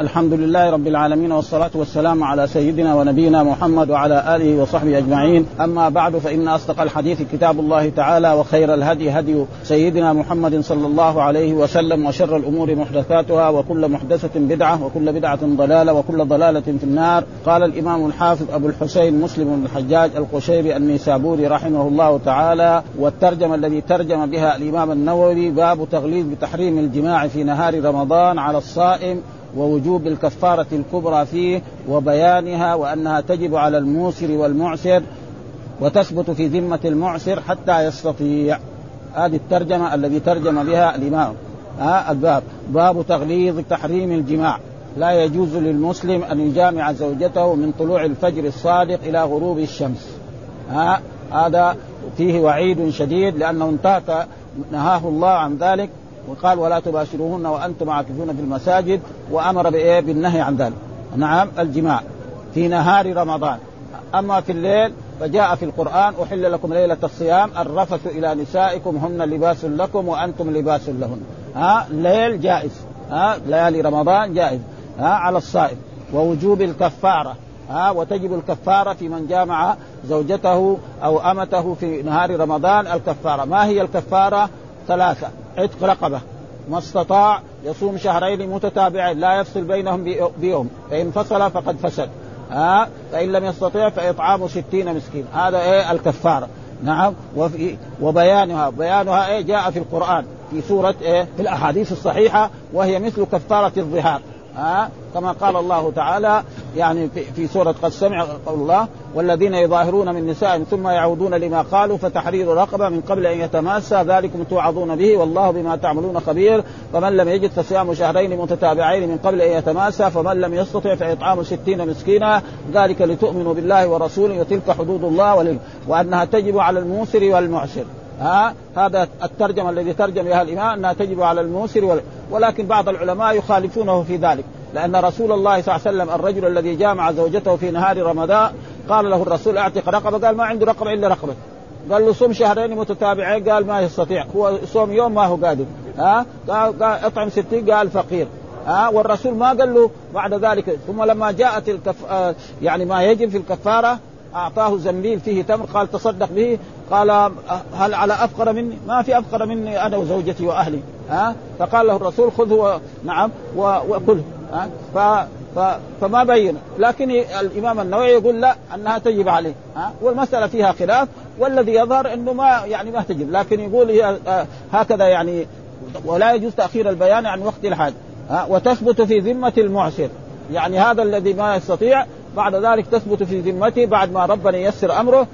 الحمد لله رب العالمين والصلاة والسلام على سيدنا ونبينا محمد وعلى آله وصحبه أجمعين. أما بعد فإن أصدق الحديث كتاب الله تعالى وخير الهدي هدي سيدنا محمد صلى الله عليه وسلم وشر الأمور محدثاتها وكل محدثة بدعة وكل بدعة ضلالة وكل ضلالة في النار. قال الإمام الحافظ أبو الحسين مسلم الحجاج القشيري النيسابوري رحمه الله تعالى والترجمة الذي ترجم بها الإمام النووي باب تغليظ بتحريم الجماع في نهار رمضان على الصائم ووجوب الكفارة الكبرى فيه وبيانها وأنها تجب على الموسر والمعسر وتثبت في ذمة المعسر حتى يستطيع. هذه الترجمة الذي ترجم بها الإمام. ها الباب. باب تغليظ تحريم الجماع. لا يجوز للمسلم أن يجامع زوجته من طلوع الفجر الصادق إلى غروب الشمس. ها هذا فيه وعيد شديد لأنه انتهك نهاه الله عن ذلك. وقال ولا تباشروهن وأنتم عاكفون في المساجد وأمر بإيه؟ بالنهي عن ذلك. نعم الجماع في نهار رمضان. أما في الليل فجاء في القرآن أحل لكم ليلة الصيام الرفث إلى نسائكم هن لباس لكم وأنتم لباس لهن. ها الليل جائز. ها ليالي رمضان جائز. ها على الصائم. ووجوب الكفارة. ها وتجب الكفارة في من جامع زوجته أو أمته في نهار رمضان الكفارة. ما هي الكفارة؟ ثلاثة. عتق رقبة. ما استطاع يصوم شهرين متتابعين. لا يفصل بينهم بيوم. فإن فصل فقد فسد. ها؟ فإن لم يستطيع فإطعام ستين مسكين. هذا إيه؟ الكفارة. نعم. وفي وبيانها. بيانها إيه؟ جاء في القرآن. في سورة إيه؟ في الأحاديث الصحيحة. وهي مثل كفارة الظهار. ها؟ كما قال الله تعالى يعني في سورة قد سمع قول الله والذين يظاهرون من نسائهم ثم يعودون لما قالوا فتحرير رقبة من قبل أن يتماسى ذلكم توعظون به والله بما تعملون خبير. فمن لم يجد فصيام شهرين متتابعين من قبل أن يتماسى فمن لم يستطع فإطعام ستين مسكينا. ذلك لتؤمنوا بالله ورسوله وتلك حدود الله وأنها تجب على الموسر والمعسر. ها؟ هذا الترجمة الذي ترجم بها الامام أنها تجب على الموسر ولكن بعض العلماء يخالفونه في ذلك. لأن رسول الله صلى الله عليه وسلم الرجل الذي جامع زوجته في نهار رمضان قال له الرسول اعتق رقبة قال ما عنده رقبة إلا رقبة. قال له صوم شهرين متتابعين قال ما يستطيع. هو صوم يوم ما هو قادر. ها؟ قال, اطعم ستين قال فقير. ها؟ والرسول ما قال له بعد ذلك. ثم لما جاءت الكف يعني ما يجب في الكفارة أعطاه زنبيل فيه تمر قال تصدق به قال هل على أفقر مني؟ ما في أفقر مني أنا وزوجتي وأهلي ها؟ فقال له الرسول خذه نعم وكله ها؟ ف ف فما بين. لكن الإمام النووي يقول لا أنها تجب عليه ها؟ والمسألة فيها خلاف والذي يظهر إنه ما يعني ما تجب. لكن يقول هي هكذا يعني ولا يجوز تأخير البيان عن وقت الحاج ها؟ وتثبت في ذمة المعسر. يعني هذا الذي ما يستطيع بعد ذلك تثبت في ذمته بعد ما ربنا ييسر أمره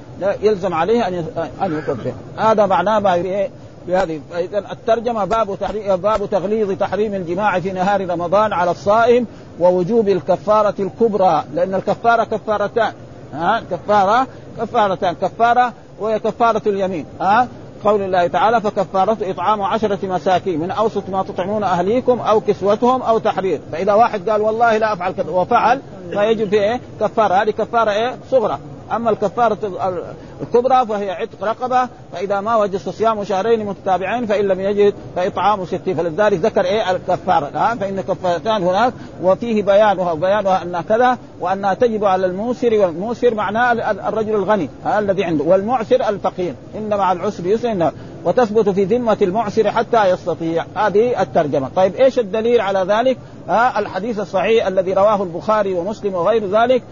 يلزم عليه أن أن يكفر هذا معناه ما بهذه. فاذا الترجمة باب باب تغليظ تحريم الجماع في نهار رمضان على الصائم ووجوب الكفارة الكبرى لأن الكفارة كفارتان. ها؟ كفاره كفارتان. كفارة وهي كفارة اليمين. ها؟ قول الله تعالى فكفارته إطعام عشرة مساكين من أوسط ما تطعمون أهليكم أو كسوتهم أو تحرير. فإذا واحد قال والله لا أفعل كذا وفعل فيجب في إيه؟ كفارة. هذه كفارة إيه؟ صغرى. أما الكفارة الكبرى فهي عتق رقبة فإذا ما وجد صيام شهرين متتابعين فإن لم يجد فإطعام ستين فلذلك ذكر إيه؟ الكفارة. ها فإن كفارتان هناك وفيه بيانها وبيانها انها كذا وانها تجب على الموسر والموسر معناه الرجل الغني الذي عنده والمعسر الفقير. ان مع العسر يسر وتثبت في ذمة المعسر حتى يستطيع. هذه الترجمة. طيب إيش الدليل على ذلك؟ ها الحديث الصحيح الذي رواه البخاري ومسلم وغير ذلك.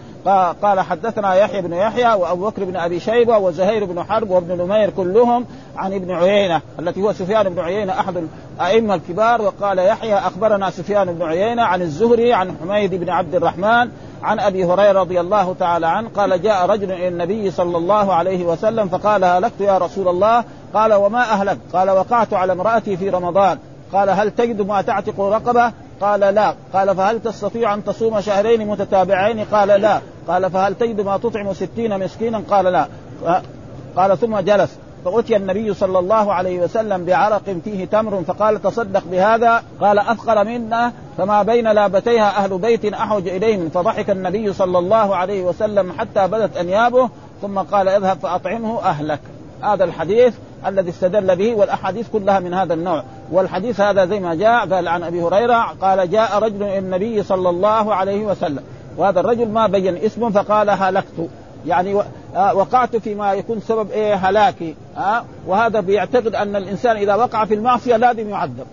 قال حدثنا يحيى بن يحيى وأبو بكر بن أبي شيبة وزهير بن حرب وابن نمير كلهم عن ابن عيينة التي هو سفيان بن عيينة أحد الأئمة الكبار. وقال يحيى أخبرنا سفيان بن عيينة عن الزهري عن حميد بن عبد الرحمن عن أبي هريرة رضي الله تعالى عنه. قال جاء رجل إلى النبي صلى الله عليه وسلم فقال هلكت يا رسول الله؟ قال وما أهلك؟ قال وقعت على امرأتي في رمضان. قال هل تجد ما تعتق رقبة? قال لا. قال فهل تستطيع أن تصوم شهرين متتابعين? قال لا. قال فهل تجد ما تطعم ستين مسكينا? قال لا. قال ثم جلس. فأتي النبي صلى الله عليه وسلم بعرق فيه تمر فقال تصدق بهذا؟ قال أفقر منا فما بين لابتيها أهل بيت أحوج إليهم. فضحك النبي صلى الله عليه وسلم حتى بدت أنيابه ثم قال اذهب فأطعمه أهلك. هذا الحديث الذي استدل به والأحاديث كلها من هذا النوع. والحديث هذا زي ما جاء قال عن أبي هريرة قال جاء رجل إلى النبي صلى الله عليه وسلم. وهذا الرجل ما بين اسمه فقال هلكت. يعني آه، وقعت فيما يكون سبب إيه؟ هلاكي. ها وهذا بيعتقد أن الإنسان إذا وقع في المعصية لازم يعذب.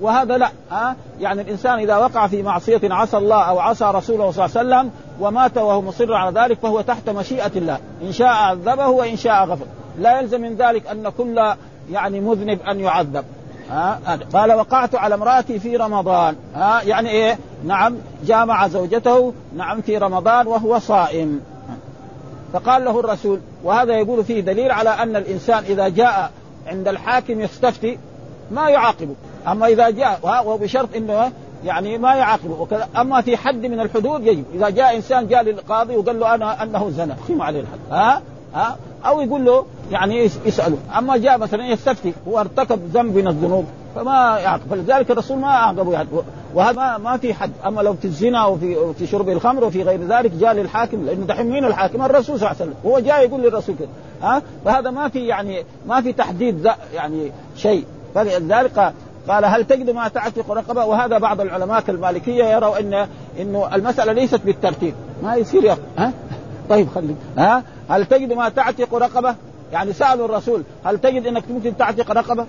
وهذا لا. ها يعني الإنسان إذا وقع في معصية عصى الله أو عصى رسوله صلى الله عليه وسلم ومات وهو مصر على ذلك فهو تحت مشيئة الله. إن شاء عذبه وإن شاء غفر. لا يلزم من ذلك أن كل يعني مذنب أن يعذب. ها؟ قال وقعت على امرأتي في رمضان. ها؟ يعني إيه؟ نعم جامع زوجته نعم في رمضان وهو صائم. فقال له الرسول وهذا يقول فيه دليل على أن الإنسان إذا جاء عند الحاكم يستفتي ما يعاقبه. أما إذا جاء وبشرط إنه يعني ما يعاقبه. وكذا أما في حد من الحدود يجب. إذا جاء إنسان جاء للقاضي وقال له أنا أنه زنى. قيم عليه الحد؟ ها؟ ها؟ أو يقول له يعني يسأله. أما جاء مثلا يستفتي. هو ارتكب ذنب من الذنوب فما يعاقب. فلذلك الرسول ما اعقبه يعني. وهذا ما في حد. أما لو في الزنا وفي في شرب الخمر وفي غير ذلك جاء للحاكم. لأنه دحين مين الحاكم؟ الرسول صلى الله عليه وسلم. هو جاء يقول للرسول كده. ها؟ فهذا ما في يعني ما في تحديد يعني شيء. فلذلك قال هل تجد ما تعتق رقبة؟ وهذا بعض العلماء كالمالكية يروا ان إنه المسألة ليست بالترتيب. ما يصير. ها؟ طيب خلي ها؟ هل تجد ما تعتق رقبة؟ يعني سألوا الرسول هل تجد إنك ممكن تعتق رقبة؟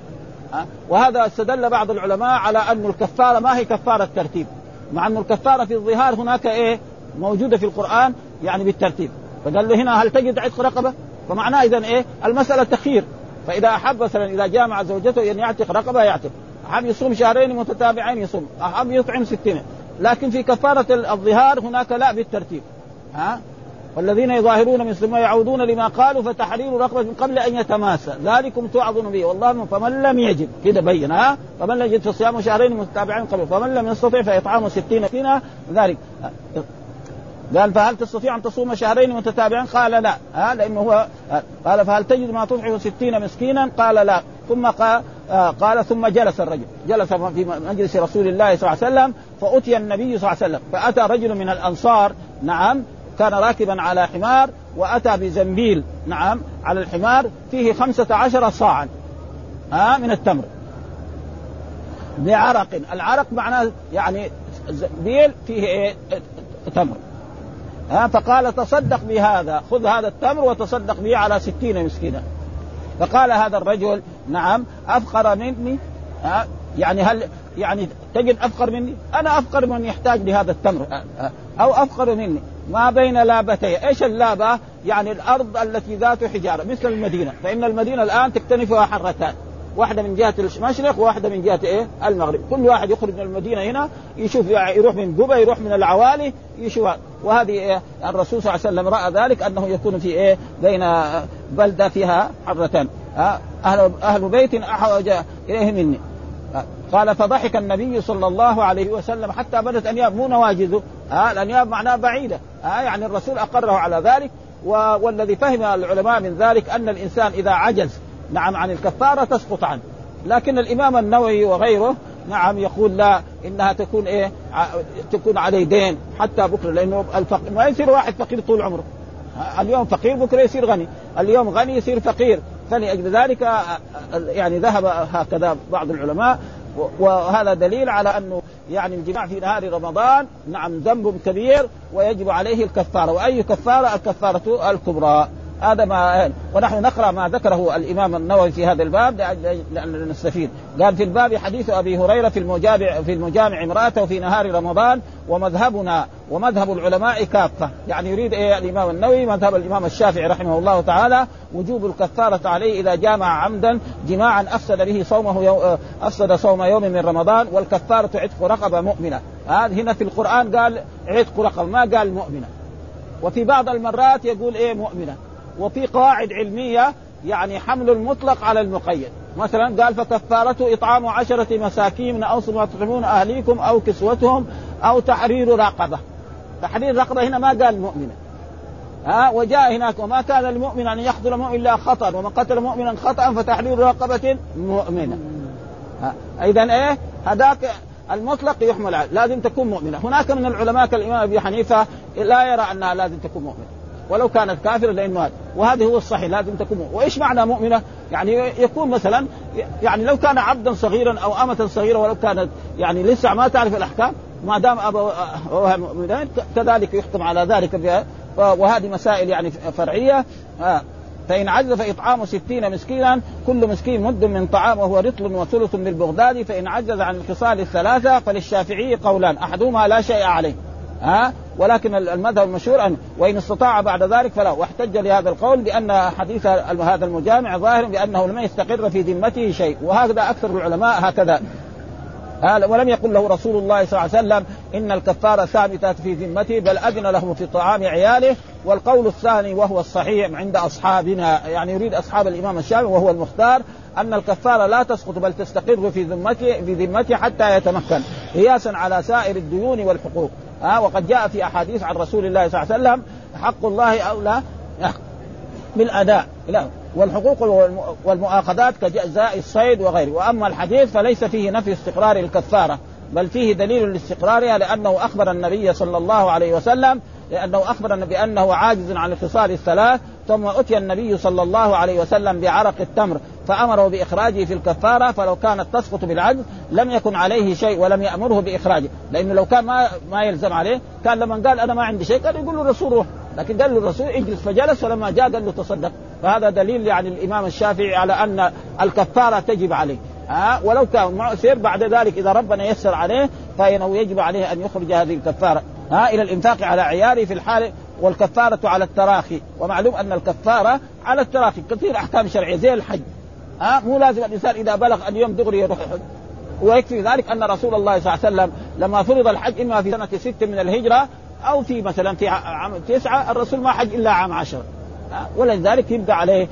ها؟ وهذا استدل بعض العلماء على أن الكفارة ما هي كفارة ترتيب. مع أن الكفارة في الظهار هناك إيه؟ موجودة في القرآن يعني بالترتيب. فقال له هنا هل تجد عتق رقبة؟ فمعناه اذا إيه؟ المسألة تخيير فإذا أحب مثلا إذا جامع زوجته أن يعتق رقبة يعتق. أحب يصوم شهرين متتابعين؟ يصوم. أحب يطعم ستين. لكن في كفارة الظهار هناك لا بالترتيب. ها؟ والذين يظاهرون من ثم يعودون لما قالوا فتحرير رقبة من قبل أن يتماسى. ذلكم توعظون به. والله فمن لم يجد كده بين ها؟ فمن لم يجد فصيام شهرين متتابعين قبل. فمن لم يستطع فإطعام ستين مسكينا ذلك. قال فهل تستطيع أن تصوم شهرين متتابعين؟ قال لا. ها؟ لأنه هو قال فهل تجد ما تطعم ستين مسكينا؟ قال لا. ثم قال آه قال ثم جلس الرجل. جلس في مجلس رسول الله صلى الله عليه وسلم فأتي النبي صلى الله عليه وسلم. فأتى رجل من الأنصار نعم كان راكبا على حمار وأتى بزنبيل نعم على الحمار فيه خمسة عشر صاعا ها آه من التمر. بعرق. العرق معناه يعني زنبيل فيه إيه؟ تمر. ها فقال تصدق بهذا خذ هذا التمر وتصدق به على ستين مسكينا. فقال هذا الرجل نعم أفقر مني يعني هل يعني تجد أفقر مني؟ أنا أفقر من يحتاج لهذا التمر أو أفقر مني ما بين لابتي، إيش اللابة؟ يعني الأرض التي ذات حجارة مثل المدينة، فإن المدينة الآن تكتنفها حرتان، واحدة من جهة المشرق وواحدة من جهة إيه؟ المغرب، كل واحد يخرج من المدينة هنا يشوف يروح من قبى يروح من العوالي يشوف وهذه إيه؟ الرسول صلى الله عليه وسلم رأى ذلك أنه يكون في إيه؟ بين بلدة فيها حرتان، أهل أهل بيت أحوج إليه مني. قال فضحك النبي صلى الله عليه وسلم حتى بدت انياب مو نواجذه ها الأنياب معناها بعيدة ها يعني الرسول أقره على ذلك والذي فهم العلماء من ذلك أن الإنسان إذا عجز نعم عن الكفارة تسقط عنه. لكن الإمام النووي وغيره نعم يقول لا إنها تكون إيه تكون عليه دين حتى بكرة لأنه الفقير ما يصير واحد فقير طول عمره. اليوم فقير بكرة يصير غني. اليوم غني يصير فقير. فلأجل ذلك يعني ذهب هكذا بعض العلماء وهذا دليل على أنه يعني الجماع في نهار رمضان نعم ذنب كبير ويجب عليه الكفارة. وأي كفارة؟ الكفارة الكبرى. هذا ما ونحن نقرأ ما ذكره الإمام النووي في هذا الباب لأن نستفيد. قال في الباب حديث أبي هريرة في المجامع في المجامع امرأته في نهار رمضان ومذهبنا ومذهب العلماء كافة. يعني يريد إيه الإمام النووي؟ مذهب الإمام الشافعي رحمه الله تعالى. وجوب الكفارة عليه إذا جامع عمدا جماعا أفسد به صومه يو... أفسد صوم يوم من رمضان والكفارة عتق رقبة مؤمنة. هذا هنا في القرآن قال عتق رقبة ما قال مؤمنة. وفي بعض المرات يقول إيه مؤمنة. وفي قواعد علمية يعني حمل المطلق على المقيد. مثلا قال فكفارته إطعام عشرة مساكين من اوسط ما تطعمون أهليكم أو كسوتهم أو تحرير رقبة. تحرير رقبة هنا ما قال مؤمنه ها وجاء هناك وما كان المؤمن أن يقتل مؤمن إلا خطأ ومن قتل مؤمنا خطأ فتحرير رقبة مؤمنة. اذا إيه؟ هذاك المطلق يحمل عليه لازم تكون مؤمنة. هناك من العلماء كالإمام أبي حنيفة لا يرى أنها لازم تكون مؤمنة. ولو كانت كافرة هذا. وهذا هو الصحيح لازم تكون وإيش معنى مؤمنة؟ يعني يكون مثلا يعني لو كان عبدا صغيرا أو آمة صغيرة ولو كانت يعني لسه ما تعرف الأحكام ما دام ابوها مؤمنين كذلك يحكم على ذلك وهذه مسائل يعني فرعية آه. فإن عجز فإطعام ستين مسكينا كل مسكين مد من طعام وهو رطل وثلث بالبغداد فإن عجز عن الخصال الثلاثة فللشافعي قولان أحدهما لا شيء عليه ها ولكن المذهب المشهور أن وإن استطاع بعد ذلك فلا واحتج لهذا القول بأن حديث هذا المجامع ظاهر بأنه لم يستقر في ذمته شيء وهذا أكثر العلماء هكذا. ولم يقل له رسول الله صلى الله عليه وسلم إن الكفاره ثابته في ذمته بل أذن له في طعام عياله والقول الثاني وهو الصحيح عند أصحابنا يعني يريد أصحاب الإمام الشافعي وهو المختار أن الكفاره لا تسقط بل تستقر في ذمته في ذمته حتى يتمكن قياسا على سائر الديون والحقوق. ها وقد جاء في أحاديث عن رسول الله صلى الله عليه وسلم حق الله اولى بالاداء لا. والحقوق والمؤاخذات كجزاء الصيد وغيره. وأما الحديث فليس فيه نفي استقرار الكفارة بل فيه دليل لاستقرارها لأنه أخبر النبي صلى الله عليه وسلم لأنه أخبر بانه عاجز عن الخصال الثلاث ثم أتي النبي صلى الله عليه وسلم بعرق التمر. فأمره بإخراجه في الكفارة فلو كانت تسقط بالعجز لم يكن عليه شيء ولم يأمره بإخراجه. لأنه لو كان ما ما يلزم عليه كان لما قال أنا ما عندي شيء كان يقول له الرسول روح. لكن قال له الرسول اجلس فجلس فلما جاء قال له تصدق. فهذا دليل يعني الإمام الشافعي على أن الكفارة تجب عليه. ها ولو كان معسر بعد ذلك إذا ربنا يسر عليه فإنه يجب عليه أن يخرج هذه الكفارة. ها إلى الإنفاق على عياله في الحال والكفارة على التراخي. ومعلوم أن الكفارة على التراخي. كثير أحكام شرعية زي الحج. ها؟ مو لازم الإنسان إذا بلغ اليوم دغري يروح يحج. ويكفي ذلك أن رسول الله صلى الله عليه وسلم لما فرض الحج إما في سنة ست من الهجرة أو في مثلا في عام تسعة الرسول ما حج إلا عام عشر. ولذلك يبقى عليه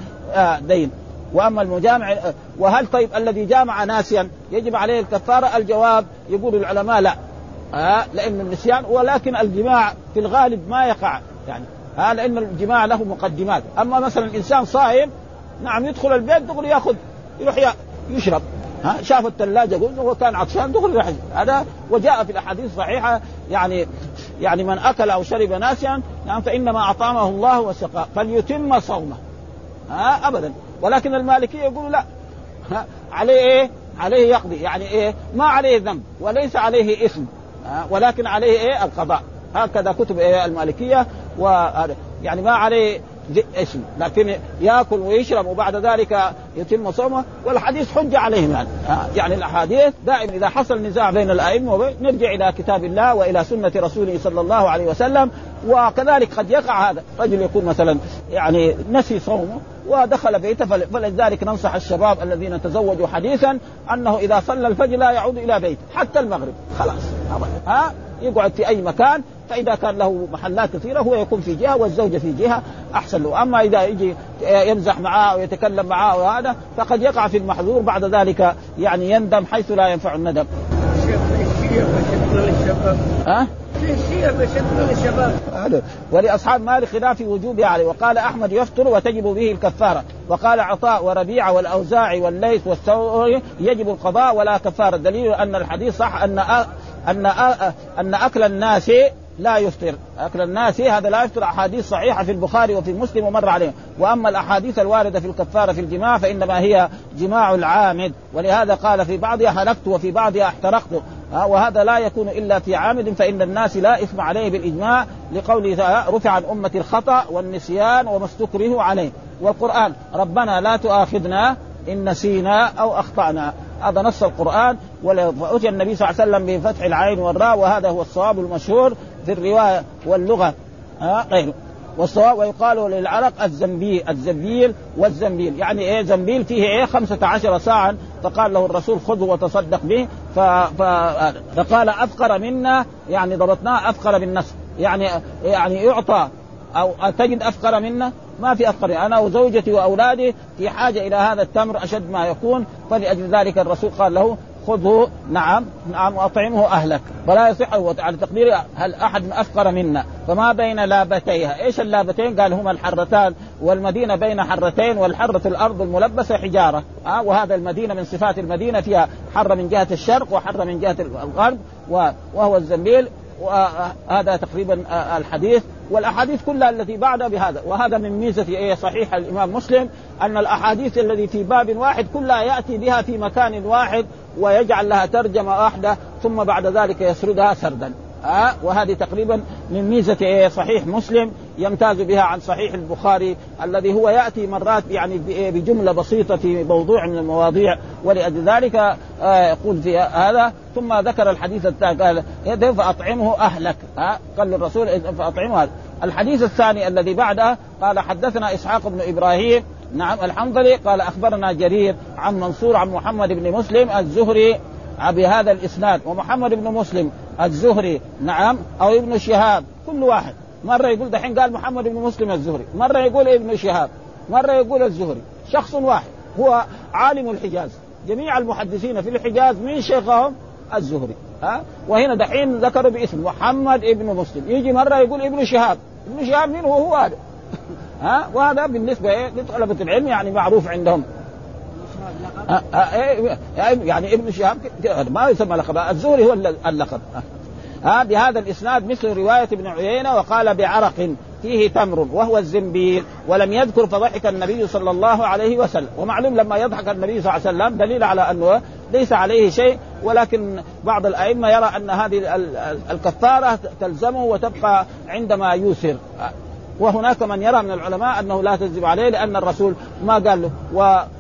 دين. وأما المجامع آه، وهل طيب الذي جامع ناسيا يجب عليه الكفارة؟ الجواب يقول العلماء لا. آه لأن النسيان ولكن الجماع في الغالب ما يقع. يعني آه لأن الجماع له مقدمات. أما مثلا الانسان صائم نعم يدخل البيت دغري ياخذ يروح يشرب. ها شاف الثلاجه وهو كان عطشان دغري راح هذا وجاء في الأحاديث الصحيحة يعني يعني من أكل أو شرب ناسيا يعني فإنما أطعمه الله وسقاه. فليتم صومه. ها ابدا. ولكن المالكية يقولوا لا. ها عليه إيه؟ عليه يقضي. يعني إيه؟ ما عليه ذنب وليس عليه إثم. ولكن عليه إيه؟ القضاء. هكذا كتب إيه المالكية وهذا. يعني ما عليه اسم. لكن ياكل ويشرب وبعد ذلك يتم صومه والحديث حجه عليهم يعني. يعني الأحاديث دائما إذا حصل نزاع بين الأئمة نرجع إلى كتاب الله وإلى سنة رسوله صلى الله عليه وسلم. وكذلك قد يقع هذا. رجل يكون مثلا يعني نسي صومه ودخل بيته فلذلك ننصح الشباب الذين تزوجوا حديثا أنه إذا صلى الفجر لا يعود إلى بيته حتى المغرب. خلاص. ها؟ يقعد في أي مكان فإذا كان له محلات كثيرة هو يكون في جهة والزوجه في جهة أحسن له. أما إذا يجي يمزح معاه ويتكلم معاه وهذا فقد يقع في المحظور بعد ذلك يعني يندم حيث لا ينفع الندم. ها؟ الشباب ولأصحاب مالك خلاف وجوبها عليه وقال أحمد يفطر وتجب به الكفارة. وقال عطاء وربيعه والاوزاعي والليث والثوري يجب القضاء ولا كفارة. دليل أن الحديث صح أن أن أن أكل الناس لا يفطر. اكل الناس هذا لا يفطر. أحاديث صحيحة في البخاري وفي مسلم ومر عليه. وأما الأحاديث الواردة في الكفارة في الجماع فإنما هي جماع العامد. ولهذا قال في بعضها هلكت وفي بعضها احترقت. وهذا لا يكون إلا في عامد فإن الناس لا إثم عليه بالإجماع لقوله رفع عن أمة الخطأ والنسيان وما استكرهوا عليه. والقرآن ربنا لا تؤاخذنا إن نسينا أو أخطأنا. هذا نص القرآن وأتي النبي صلى الله عليه وسلم بفتح العين والراء وهذا هو الصواب المشهور في الرواية واللغة. ها؟ غيره والصواب ويقال للعرق الزنبيل الزنبيل والزنبيل. يعني إيه؟ زنبيل فيه إيه؟ خمسة عشر ساعة فقال له الرسول خذه وتصدق به. فقال أفقر منا يعني ضبطناه أفقر بالنصر يعني يعني يعطى أو تجد أفقر منا؟ ما في أفقر. أنا وزوجتي وأولادي في حاجة إلى هذا التمر أشد ما يكون فلأجل ذلك الرسول قال له خذه نعم نعم وأطعمه أهلك. ولا يصح على تقدير هل أحد أفقر منا. فما بين لابتيها إيش اللابتين؟ قال هما الحرتان. والمدينة بين حرتين والحرة الأرض الملبسة حجارة. أه وهذا المدينة من صفات المدينة فيها حره من جهة الشرق وحره من جهة الغرب وهو الزنبيل وهذا تقريبا الحديث. والأحاديث كلها التي بعدها بهذا. وهذا من ميزة إيه صحيح الإمام مسلم أن الأحاديث الذي في باب واحد كلها يأتي بها في مكان واحد ويجعل لها ترجمة واحدة ثم بعد ذلك يسردها سردا. ها وهذه تقريبا من ميزة إيه صحيح مسلم. يمتاز بها عن صحيح البخاري الذي هو يأتي مرات يعني بجملة بسيطة في موضوع من المواضيع ولأجل ذلك آه، يقول في هذا ثم ذكر الحديث الثاني قال فأطعمه أهلك ها قال للرسول فأطعمه أهلك. الحديث الثاني الذي بعده قال حدثنا إسحاق بن إبراهيم نعم الحنظلي قال أخبرنا جرير عن منصور عن محمد بن مسلم الزهري بهذا الإسناد ومحمد بن مسلم الزهري نعم أو ابن شهاب كل واحد مرة يقول دحين قال محمد بن مسلم الزهري مرة يقول ابن شهاب مرة يقول الزهري شخص واحد هو عالم الحجاز جميع المحدثين في الحجاز من شيخهم الزهري ها؟ وهنا دحين ذكروا باسم محمد ابن مسلم يجي مرة يقول ابن شهاب ابن شهاب مين هو؟ هو هذا ها؟ وهذا بالنسبة إيه لطلبة العلم يعني معروف عندهم. إيه، يعني ابن شهاب ما يسمى لقب الزهري هو اللقب. ها بهذا الإسناد مثل رواية ابن عيينة وقال بعرق فيه تمر وهو الزنبيل ولم يذكر فضحك النبي صلى الله عليه وسلم. ومعلوم لما يضحك النبي صلى الله عليه وسلم دليل على أنه ليس عليه شيء ولكن بعض الأئمة يرى أن هذه الكفارة تلزمه وتبقى عندما يوسر. وهناك من يرى من العلماء أنه لا تكذب عليه لأن الرسول ما قال له.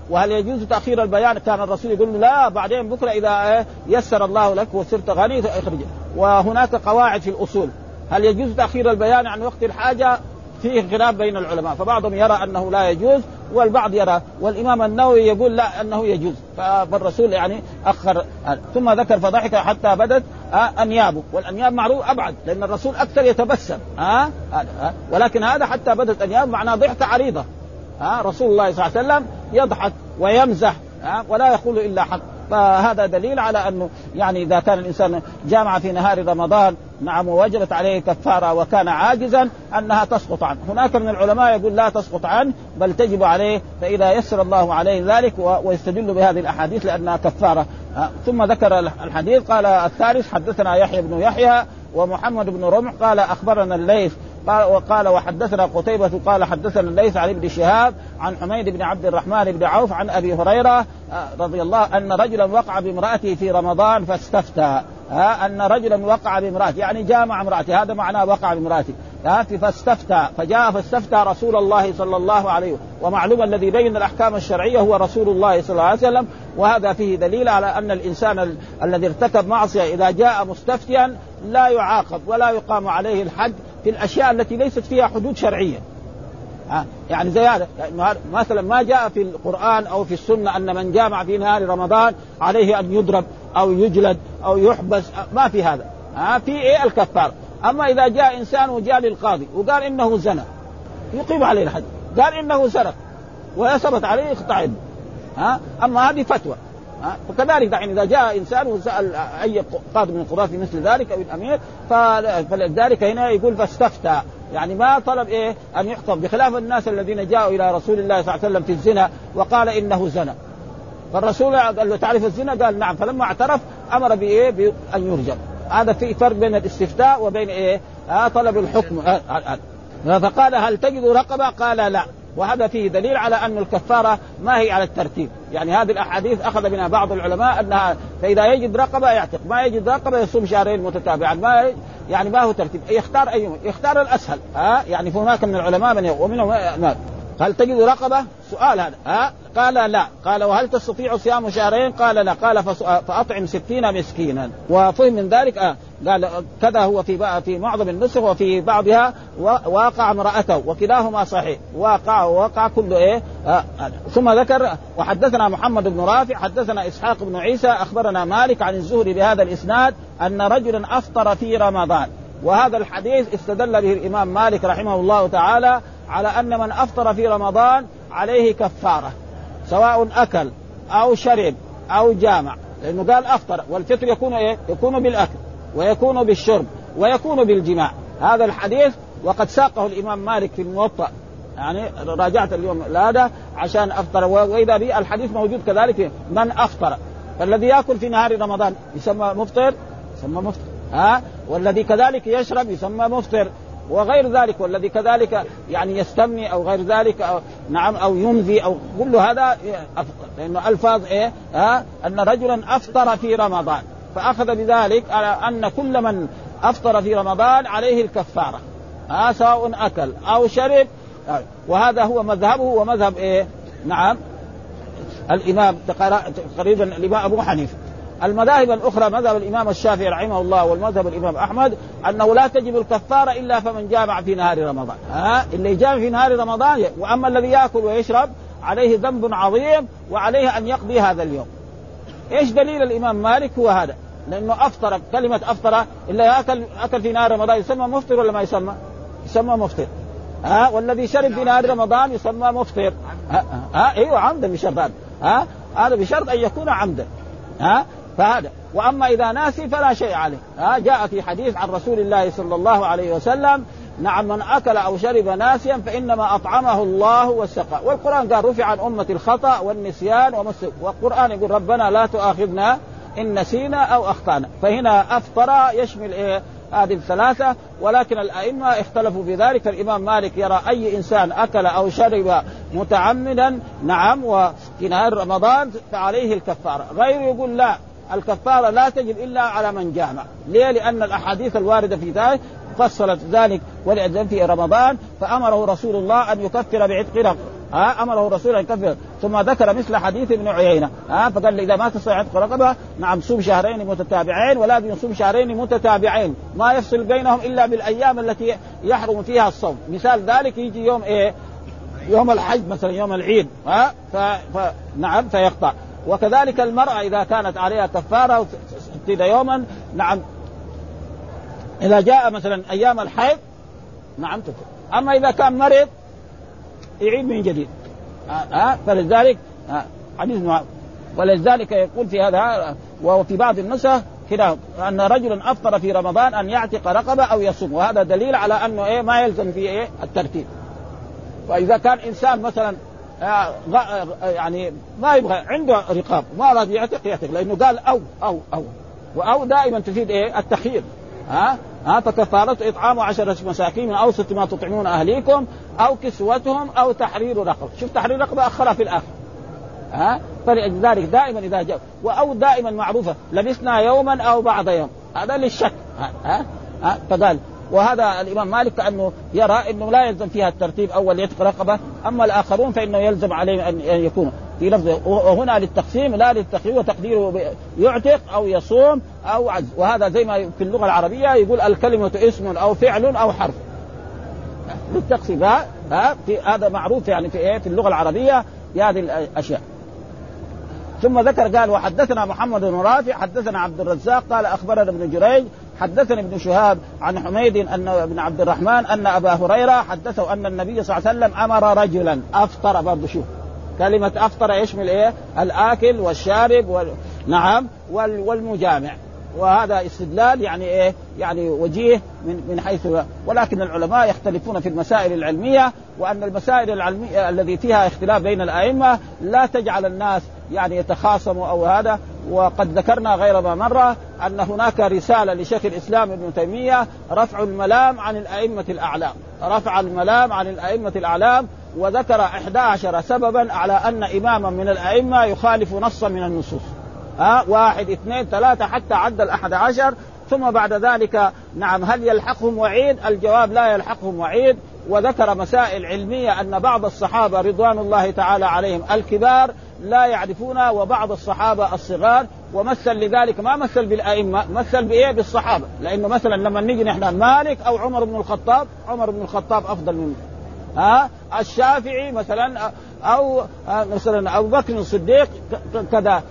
وهل يجوز تأخير البيان؟ كان الرسول يقول له لا بعدين بكرة إذا يسر الله لك وصرت غني اخرج وهناك قواعد في الأصول. هل يجوز تأخير البيان عن وقت الحاجة؟ فيه خلاف بين العلماء. فبعضهم يرى أنه لا يجوز والبعض يرى. والإمام النووي يقول لا أنه يجوز. فالرسول يعني أخر. ثم ذكر فضحك حتى بدت انيابه والأنياب معروف أبعد لأن الرسول أكثر يتبسم. ها ولكن هذا حتى بدت أنياب معناه ضحكة عريضة. ها رسول الله صلى الله عليه وسلم يضحك ويمزح ولا يقول إلا حق. فهذا دليل على أنه يعني إذا كان الإنسان جامع في نهار رمضان نعم ووجبت عليه كفارة وكان عاجزا أنها تسقط عنه، هناك من العلماء يقول لا تسقط عنه بل تجب عليه فإذا يسر الله عليه ذلك ويستدل بهذه الأحاديث لأنها كفارة، ثم ذكر الحديث قال الثالث حدثنا يحيى بن يحيى ومحمد بن رمح قال أخبرنا الليث قال وقال وحدثنا قتيبة قال حدثنا الليث عن ابن شهاب عن حميد بن عبد الرحمن بن عوف عن أبي هريرة آه، رضي الله أن رجلا وقع بامرأته في رمضان فاستفتى. ها أن رجلا وقع بامرأته يعني جامع امرأته هذا معناه وقع بامرأته. ها فاستفتى فجاء فاستفتى رسول الله صلى الله عليه وسلم. ومعلوم الذي بين الأحكام الشرعية هو رسول الله صلى الله عليه وسلم وهذا فيه دليل على أن الإنسان ال... الذي ارتكب معصية إذا جاء مستفتيا لا يعاقب ولا يقام عليه الحد في الأشياء التي ليست فيها حدود شرعية. ها؟ يعني زي هذا يعني مثلا ما جاء في القرآن أو في السنة أن من جامع في نهار رمضان عليه أن يضرب أو يجلد أو يحبس ما في هذا. ها؟ في إيه؟ الكفار. أما إذا جاء إنسان وجاء للقاضي وقال إنه زنى يقيم عليه الحد قال إنه سرق وثبت عليه يقطع ها؟ أما هذه فتوى. فكذلك دحين إذا جاء إنسان وسأل أي قاضي من القضاة في مثل ذلك أو الأمير فلذلك هنا يقول فاستفتى. يعني ما طلب إيه؟ أن يحكم. بخلاف الناس الذين جاءوا إلى رسول الله صلى الله عليه وسلم في الزنا وقال إنه زنا. فالرسول قال له تعرف الزنا? قال نعم. فلما اعترف أمر بإيه؟ بان يرجم هذا في فرق بين الاستفتاء وبين إيه؟ آه طلب الحكم. آه آه آه. فقال هل تجد رقبة؟ قال لا. وهذا فيه دليل على أن الكفارة ما هي على الترتيب. يعني هذه الأحاديث أخذ منها بعض العلماء أنها فإذا يجد رقبة يعتق ما يجد رقبة يصوم شهرين متتابعا ما يعني ما هو ترتيب. يختار أي يختار الأسهل ها؟ يعني هناك من العلماء من ومنهم هل تجد رقبة؟ سؤال هذا. ها؟ قال لا. قال وهل تستطيع صيام شهرين؟ قال لا. قال فأطعم ستين مسكينا. وفهم من ذلك آه قال كذا هو في في معظم النسخ وفي بعضها واقع امرأته وكلاهما صحيح. واقع ووقع كل إيه؟ آه ثم ذكر وحدثنا محمد بن رافع حدثنا إسحاق بن عيسى أخبرنا مالك عن الزهري بهذا الإسناد أن رجلا أفطر في رمضان. وهذا الحديث استدل به الإمام مالك رحمه الله تعالى على أن من أفطر في رمضان عليه كفارة سواء أكل أو شرب أو جامع لأنه قال أفطر والفطر يكون إيه؟ يكون بالأكل ويكون بالشرب ويكون بالجماع. هذا الحديث وقد ساقه الإمام مالك في الموطأ. يعني راجعت اليوم هذا عشان أفطر وإذا به الحديث موجود كذلك من أفطر. فالذي يأكل في نهار رمضان يسمى مفطر؟ يسمى مفطر. ها؟ والذي كذلك يشرب يسمى مفطر. وغير ذلك والذي كذلك يعني يستمني أو غير ذلك أو نعم أو يمضي أو كل هذا افطر لأنه ألفاظ إيه ها أن رجلا أفطر في رمضان. فأخذ بذلك على أن كل من أفطر في رمضان عليه الكفارة. ها سواء أكل أو شرب. وهذا هو مذهبه ومذهب إيه نعم الإمام تقريبا الإمام أبو حنيفة. المذاهب الأخرى مذهب الإمام الشافعي رحمه الله والمذهب الإمام أحمد أنه لا تجب الكفاره إلا فمن جامع في نهار رمضان. ها؟ اللي جامع في نهار رمضان وأما الذي يأكل ويشرب عليه ذنب عظيم وعليه أن يقضي هذا اليوم. إيش دليل الإمام مالك هو هذا؟ لأنه أفطر كلمة أفطر إلا اكل أكل في نهار رمضان يسمى مفطر ولا ما يسمى؟ يسمى مفطر. ها؟ والذي شرب في نهار رمضان يسمى مفطر. ها, ها؟ إيوه عمدا بشرط هذا. ها؟ هذا بشرط أن يكون عمدا. ها؟ فهذا. وأما إذا ناسي فلا شيء عليه. ها جاء في حديث عن رسول الله صلى الله عليه وسلم نعم من أكل أو شرب ناسيا فإنما أطعمه الله وسقى والقرآن قال رفع عن أمة الخطأ والنسيان ومس والقرآن يقول ربنا لا تؤاخذنا إن نسينا أو أخطأنا. فهنا أفطر يشمل إيه؟ هذه الثلاثة. ولكن الأئمة اختلفوا في ذلك. الإمام مالك يرى أي إنسان أكل أو شرب متعمدا نعم وفي نهار رمضان فعليه الكفارة. غير يقول لا الكفارة لا تجب إلا على من جامع. ليه؟ لأن الأحاديث الواردة في ذلك فصلت ذلك ولأجل في رمضان فأمره رسول الله أن يكفر بعتق رقبة ها؟ أمره الرسول أن يكفر. ثم ذكر مثل حديث ابن عيينة. ها؟ فقال إذا ما تستطيع عتق رقبة نعم صوم شهرين متتابعين ولا يصوم شهرين متتابعين. ما يفصل بينهم إلا بالأيام التي يحرم فيها الصوم. مثال ذلك يجي يوم إيه؟ يوم الحج مثلا يوم العيد. ها؟ ف... ف... نعم فيقطع. وكذلك المرأة إذا كانت عليها كفارة ستين يوما نعم إذا جاء مثلا أيام الحيض نعم تكفر أما إذا كان مريض يعيد من جديد ها أه؟ فلذلك أه؟ حديث ولذلك يقول في هذا وفي بعض النسخ كده أن رجلا أفطر في رمضان أن يعتق رقبة أو يصوم وهذا دليل على أنه إيه ما يلزم فيه إيه الترتيب واذا كان إنسان مثلا آه، يعني ما يبغى عنده رقاب ما اراد يعتق يعتق لأنه قال أو أو أو. وأو دائما تفيد إيه؟ التخيير. ها؟ ها؟ فكفارته إطعام عشرة مساكين من اوسط ما تطعمون أهليكم أو كسوتهم أو تحرير رقبة. شوف تحرير رقبة اخرها في الآخر. ها؟ فلذلك دائما إذا جاء أو دائما معروفة لبسنا يوما أو بعض يوم. هذا للشك. ها؟ ها؟ فقال وهذا الإمام مالك كأنه يرى إنه لا يلزم فيها الترتيب أول يتق رقبة. أما الآخرون فإنه يلزم عليه ان يكون في لفظ وهنا للتقسيم لا للتقدير وتقديره يعتق أو يصوم أو عجز. وهذا زي ما في اللغة العربية يقول الكلمة اسم أو فعل أو حرف. للتقسيم. ها؟ في هذا معروف يعني في إيه؟ في اللغة العربية في هذه الأشياء. ثم ذكر قال وحدثنا محمد بن رافع حدثنا عبد الرزاق قال أخبرنا ابن جريج حدثني ابن شهاب عن حميد أن ابن عبد الرحمن أن أبا هريرة حدثه أن النبي صلى الله عليه وسلم أمر رجلا أفطر برضه شوف كلمة أفطر يشمل إيه؟ الآكل والشارب وال... نعم وال... والمجامع وهذا استدلال يعني إيه؟ يعني وجيه من من حيث ولكن العلماء يختلفون في المسائل العلمية وأن المسائل العلمية الذي فيها اختلاف بين الأئمة لا تجعل الناس يعني يتخاصموا أو هذا وقد ذكرنا غير ما مرة أن هناك رسالة لشيخ الإسلام ابن تيمية رفع الملام عن الأئمة الأعلام، رفع الملام عن الأئمة الأعلام وذكر 11 سببا على أن اماما من الأئمة يخالف نصا من النصوص. ها واحد اثنين ثلاثة حتى عد الأحد عشر ثم بعد ذلك نعم هل يلحقهم وعيد؟ الجواب لا يلحقهم وعيد وذكر مسائل علمية أن بعض الصحابة رضوان الله تعالى عليهم الكبار لا يعرفون وبعض الصحابة الصغار ومثل لذلك ما مثل بالأئمة مثل بإيه؟ بالصحابة. لأنه مثلا لما نيجي نحن مالك أو عمر بن الخطاب عمر بن الخطاب أفضل منه. ها؟ الشافعي مثلا أو مثلا أبو بكر الصديق كذا.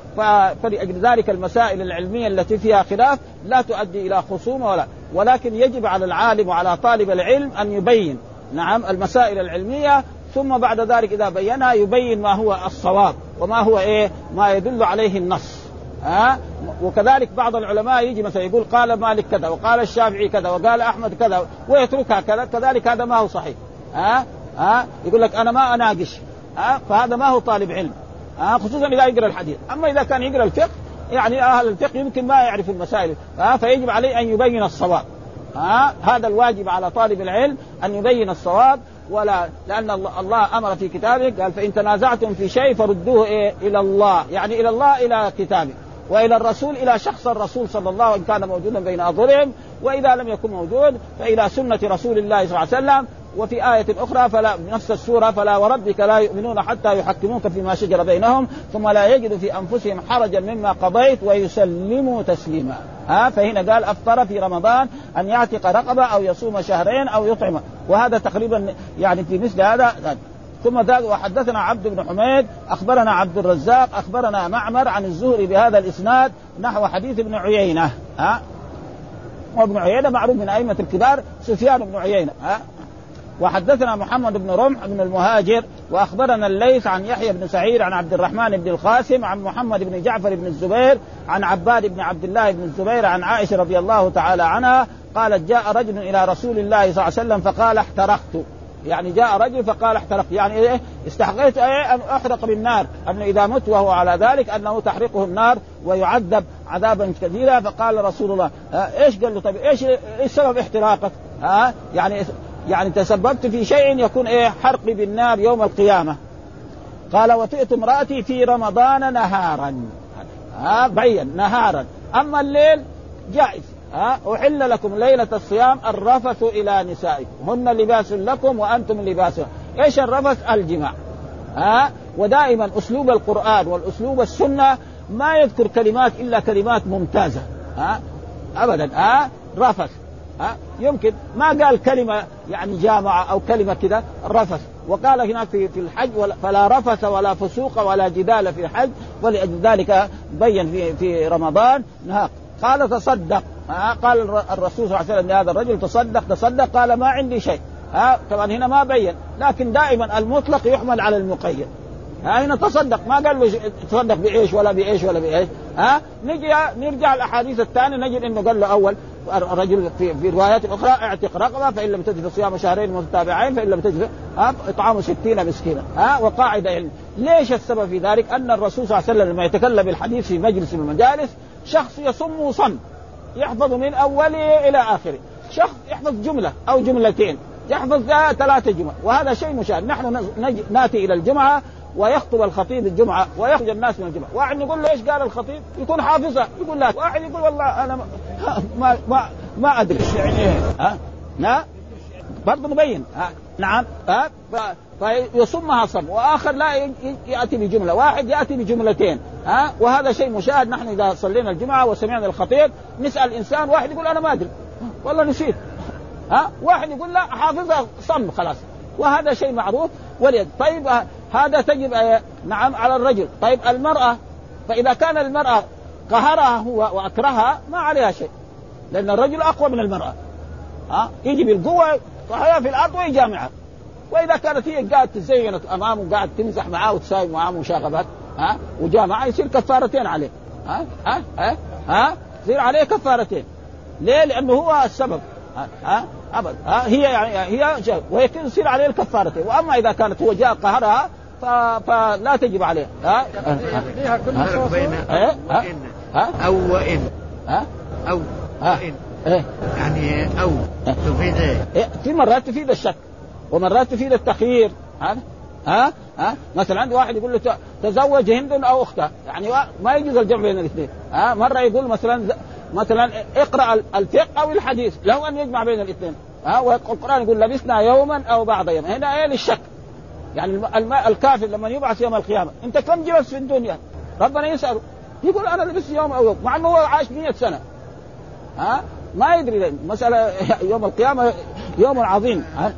فلأجل ذلك المسائل العلمية التي فيها خلاف لا تؤدي إلى خصومة ولا. ولكن يجب على العالم وعلى طالب العلم أن يبين نعم المسائل العلمية ثم بعد ذلك إذا بينها يبين ما هو الصواب وما هو إيه ما يدل عليه النص. ها؟ وكذلك بعض العلماء يجي مثلا يقول قال مالك كذا وقال الشافعي كذا وقال أحمد كذا ويتركها كذا كذلك هذا ما هو صحيح. ها؟ ها؟ يقول لك أنا ما أناقش. ها؟ فهذا ما هو طالب علم. ها؟ خصوصا إذا يقرأ الحديث. أما إذا كان يقرأ الفقه يعني أهل الفقه يمكن ما يعرف المسائل. ها؟ فيجب عليه أن يبين الصواب. ها؟ هذا الواجب على طالب العلم أن يبين الصواب ولا لأن الله أمر في كتابه قال فإن تنازعتم في شيء فردوه إيه إلى الله يعني إلى الله إلى كتابه وإلى الرسول إلى شخص الرسول صلى الله عليه وسلم كان موجودا بين أظهرهم وإذا لم يكن موجود فإلى سنة رسول الله صلى الله عليه وسلم وفي آية أخرى فلا نفس السورة فلا وربك لا يؤمنون حتى يحكموك فيما شجر بينهم ثم لا يجدوا في أنفسهم حرجا مما قضيت ويسلموا تسليما. ها فهنا قال أفطر في رمضان أن يعتق رقبة أو يصوم شهرين أو يطعم. وهذا تقريبا يعني في مثل هذا ثم وحدثنا عبد بن حميد أخبرنا عبد الرزاق أخبرنا معمر عن الزهري بهذا الإسناد نحو حديث ابن عيينة. ها وابن عيينة معروف من أئمة الكبار سفيان بن عيينة. ها وحدثنا محمد بن رمح بن المهاجر وأخبرنا الليث عن يحيى بن سعيد عن عبد الرحمن بن القاسم عن محمد بن جعفر بن الزبير عن عباد بن عبد الله بن الزبير عن عائشة رضي الله تعالى عنها قالت جاء رجل إلى رسول الله صلى الله عليه وسلم فقال احترقت. يعني جاء رجل فقال احترقت. يعني إيه؟ استحقيت إيه أن أحرق بالنار انه إذا مت وهو على ذلك أنه تحرقه النار ويعذب عذابا كثيرا فقال رسول الله إيش؟ قال له طيب إيش؟ إيش سبب احتراقك؟ ها يعني يعني تسببت في شيء يكون إيه حرقي بالنار يوم القيامة. قال وطئت امرأتي في رمضان نهارا. ها بين نهارا. أما الليل جائز. ها أحل لكم ليلة الصيام الرفث إلى نسائكم. هن لباس لكم وأنتم لباس. إيش الرفث؟ الجماع. ها ودائما أسلوب القرآن والأسلوب السنة ما يذكر كلمات إلا كلمات ممتازة. ها ابدا. ها رفث. ها يمكن ما قال كلمة يعني جامعة أو كلمة كذا رفث وقال هناك في الحج فلا رفث ولا فسوق ولا جدال في الحج ولأجل ذلك بين في في رمضان قال تصدق. قال الرسول صلى الله عليه وسلم لهذا الرجل تصدق تصدق قال ما عندي شيء. ها طبعا هنا ما بين. لكن دائما المطلق يحمل على المقيد. هنا تصدق ما قال له تصدق بإيش ولا بإيش ولا بإيش. ها؟ نجي نرجع الأحاديث الثانية نجد إنه قال له أول الرجل في, في روايات أخرى اعتق رقبة فإن لم تجد صيام شهرين متتابعين فإن لم تجد اطعام ستين مسكينا. ها؟ وقاعدة علم. ليش السبب في ذلك؟ أن الرسول صلى الله عليه وسلم لما يتكلم الحديث في مجلس من المجالس شخص يصم صم يحفظ من أوله إلى آخره. شخص يحفظ جملة أو جملتين يحفظ ثلاثة جمل وهذا شيء مشاهد نحن نأتي إلى الجمعة ويخطب الخطيب الجمعة ويخرج الناس من الجمعة، واحد يقول له إيش قال الخطيب؟ يكون حافظها. يقول لا، واحد يقول والله أنا ما ما ما أدري. ها؟ ها؟ برضه نبين ها؟ نعم. ها؟ فيصمها صم. وآخر لا يأتي بجملة، واحد يأتي بجملتين. ها؟ وهذا شيء مشاهد. نحن إذا صلينا الجمعة وسمعنا الخطيب نسأل إنسان واحد يقول أنا ما أدري. والله نسيت. ها؟ واحد يقول لا حافظها صم خلاص. وهذا شيء معروف. وليد. طيب هذا تجب نعم على الرجل. طيب المرأة فإذا كان المرأة قهرها هو وأكرهها ما عليها شيء لأن الرجل أقوى من المرأة. ها؟ يجي بالقوة صحيح في الأرض ويجامعها. وإذا كانت هي قاعد تزين أمامه قاعد تمزح معاه وتساوي معاه مشاغبات ها؟ وجامعة يصير كفارتين عليه. ها؟ ها؟ ها؟ ها؟ يصير عليه كفارتين. ليه؟ لأنه هو السبب. ها, ها؟ ها؟ هي يعني هي ويكون يصير عليه الكفارتين. وأما إذا كانت هو جاء قهرها فلا تجب عليه. ها؟ فيها كل بين إيه؟ وإن. أو وإن. ها؟ أو وإن. إيه؟ يعني أو. تفيد إيه؟ في مرات تفيد الشك ومرات تفيد التخيير. ها؟ ها؟ ها؟ مثلا عندي واحد يقول له تزوج هند أو اختها يعني ما يجوز الجمع بين الاثنين. ها؟ مرة يقول مثلا مثلا اقرأ الفقه أو الحديث له أن يجمع بين الاثنين. ها؟ والقران يقول لبسنا يوما أو بعض يوم هنا إيه للشك؟ يعني الكافر لما يبعث يوم القيامة أنت كم جلست في الدنيا؟ ربنا يساله يقول أنا لبست يوم أو يوم مع إنه هو عاش 100 سنة. ها؟ ما يدري مسألة يوم القيامة يوم عظيم. ها؟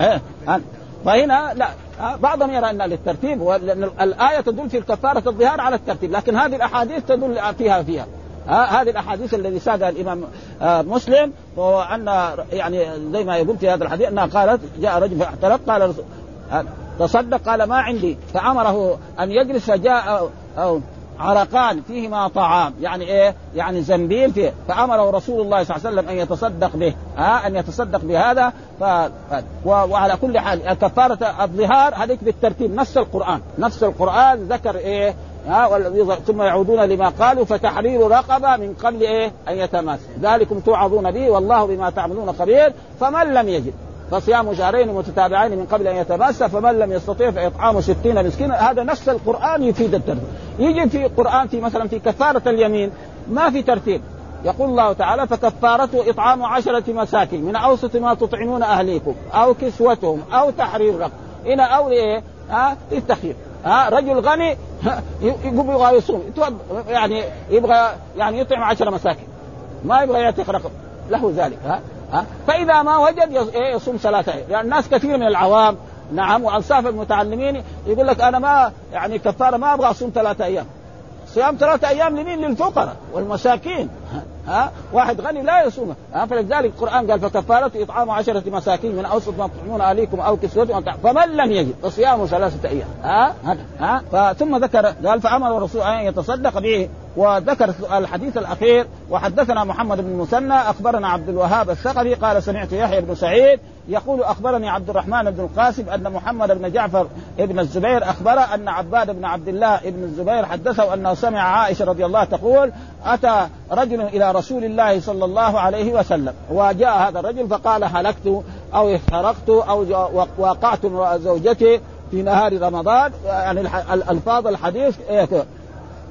ها؟ ها؟ فهنا لا بعضهم يرى إن للترتيب لأن الآية تدل في الكفاره الظهار على الترتيب لكن هذه الأحاديث تدل فيها فيها. هذه الأحاديث الذي ساقها الإمام آه مسلم وأن يعني زي ما يقول في هذا الحديث أنها قالت جاء رجل فاحترق قال تصدق قال ما عندي. فأمره أن يجلس فجاء أو عرقان فيهما طعام. يعني إيه؟ يعني زنبيل فيه. فأمره رسول الله صلى الله عليه وسلم أن يتصدق به. ها؟ أن يتصدق بهذا. ف... وعلى كل حال كفارة الظهار هذيك بالترتيب. نفس القرآن. نفس القرآن ذكر إيه؟ ها؟ ثم يعودون لما قالوا فتحرير رقبة من قبل إيه؟ أن يتماس. ذلكم توعظون به والله بما تعملون خبير. فمن لم يجد؟ فصيام شهرين متتابعين من قبل أن يتماس فمن لم يستطيع فإطعام ستين مسكينا. هذا نفس القرآن يفيد الترتيب. يجي في قرآن في مثلا في كفارة اليمين ما في ترتيب. يقول الله تعالى فكفارته إطعام عشرة مساكين من أوسط ما تطعمون أهليكم أو كسوتهم أو تحرير رقبه هنا أو إيه؟ ها؟ للتخيير ها؟ رجل غني يبغى يصوم. يعني يبغى يعني يطعم عشر مساكين. ما يبغى يعتق رقم. له ذلك. ها؟ فإذا ما وجد إيه، يصوم ثلاثة أيام يعني الناس كثير من العوام نعم وأنصاف المتعلمين يقول لك أنا ما يعني كفارة ما أبغى أصوم ثلاثة أيام. صيام ثلاثة أيام لمين؟ للفقراء والمساكين. ها؟ واحد غني لا يصوم. ها؟ فلذلك القرآن قال فكفارته إطعام عشرة مساكين من أوسط ما تطعمون أهليكم أو كسوتهم فمن لم يجد فصيام ثلاثة أيام. ها؟ ها؟ ثم ذكر قال فأمر الرسول أن يتصدق به وذكر الحديث الأخير وحدثنا محمد بن المثنى أخبرنا عبد الوهاب الثقفي قال سمعت يحيى بن سعيد يقول أخبرني عبد الرحمن بن القاسم أن محمد بن جعفر بن الزبير أخبر أن عباد بن عبد الله بن الزبير حدثه أنه سمع عائشة رضي الله تقول أتى رجل إلى رسول الله صلى الله عليه وسلم وجاء هذا الرجل فقال هلكت أو احترقت أو وقعت زوجتي في نهار رمضان. يعني الفاظ الحديث إيه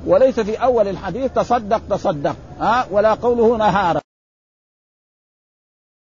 وليس في أول الحديث تصدق تصدق ها؟ ولا قوله نهارا.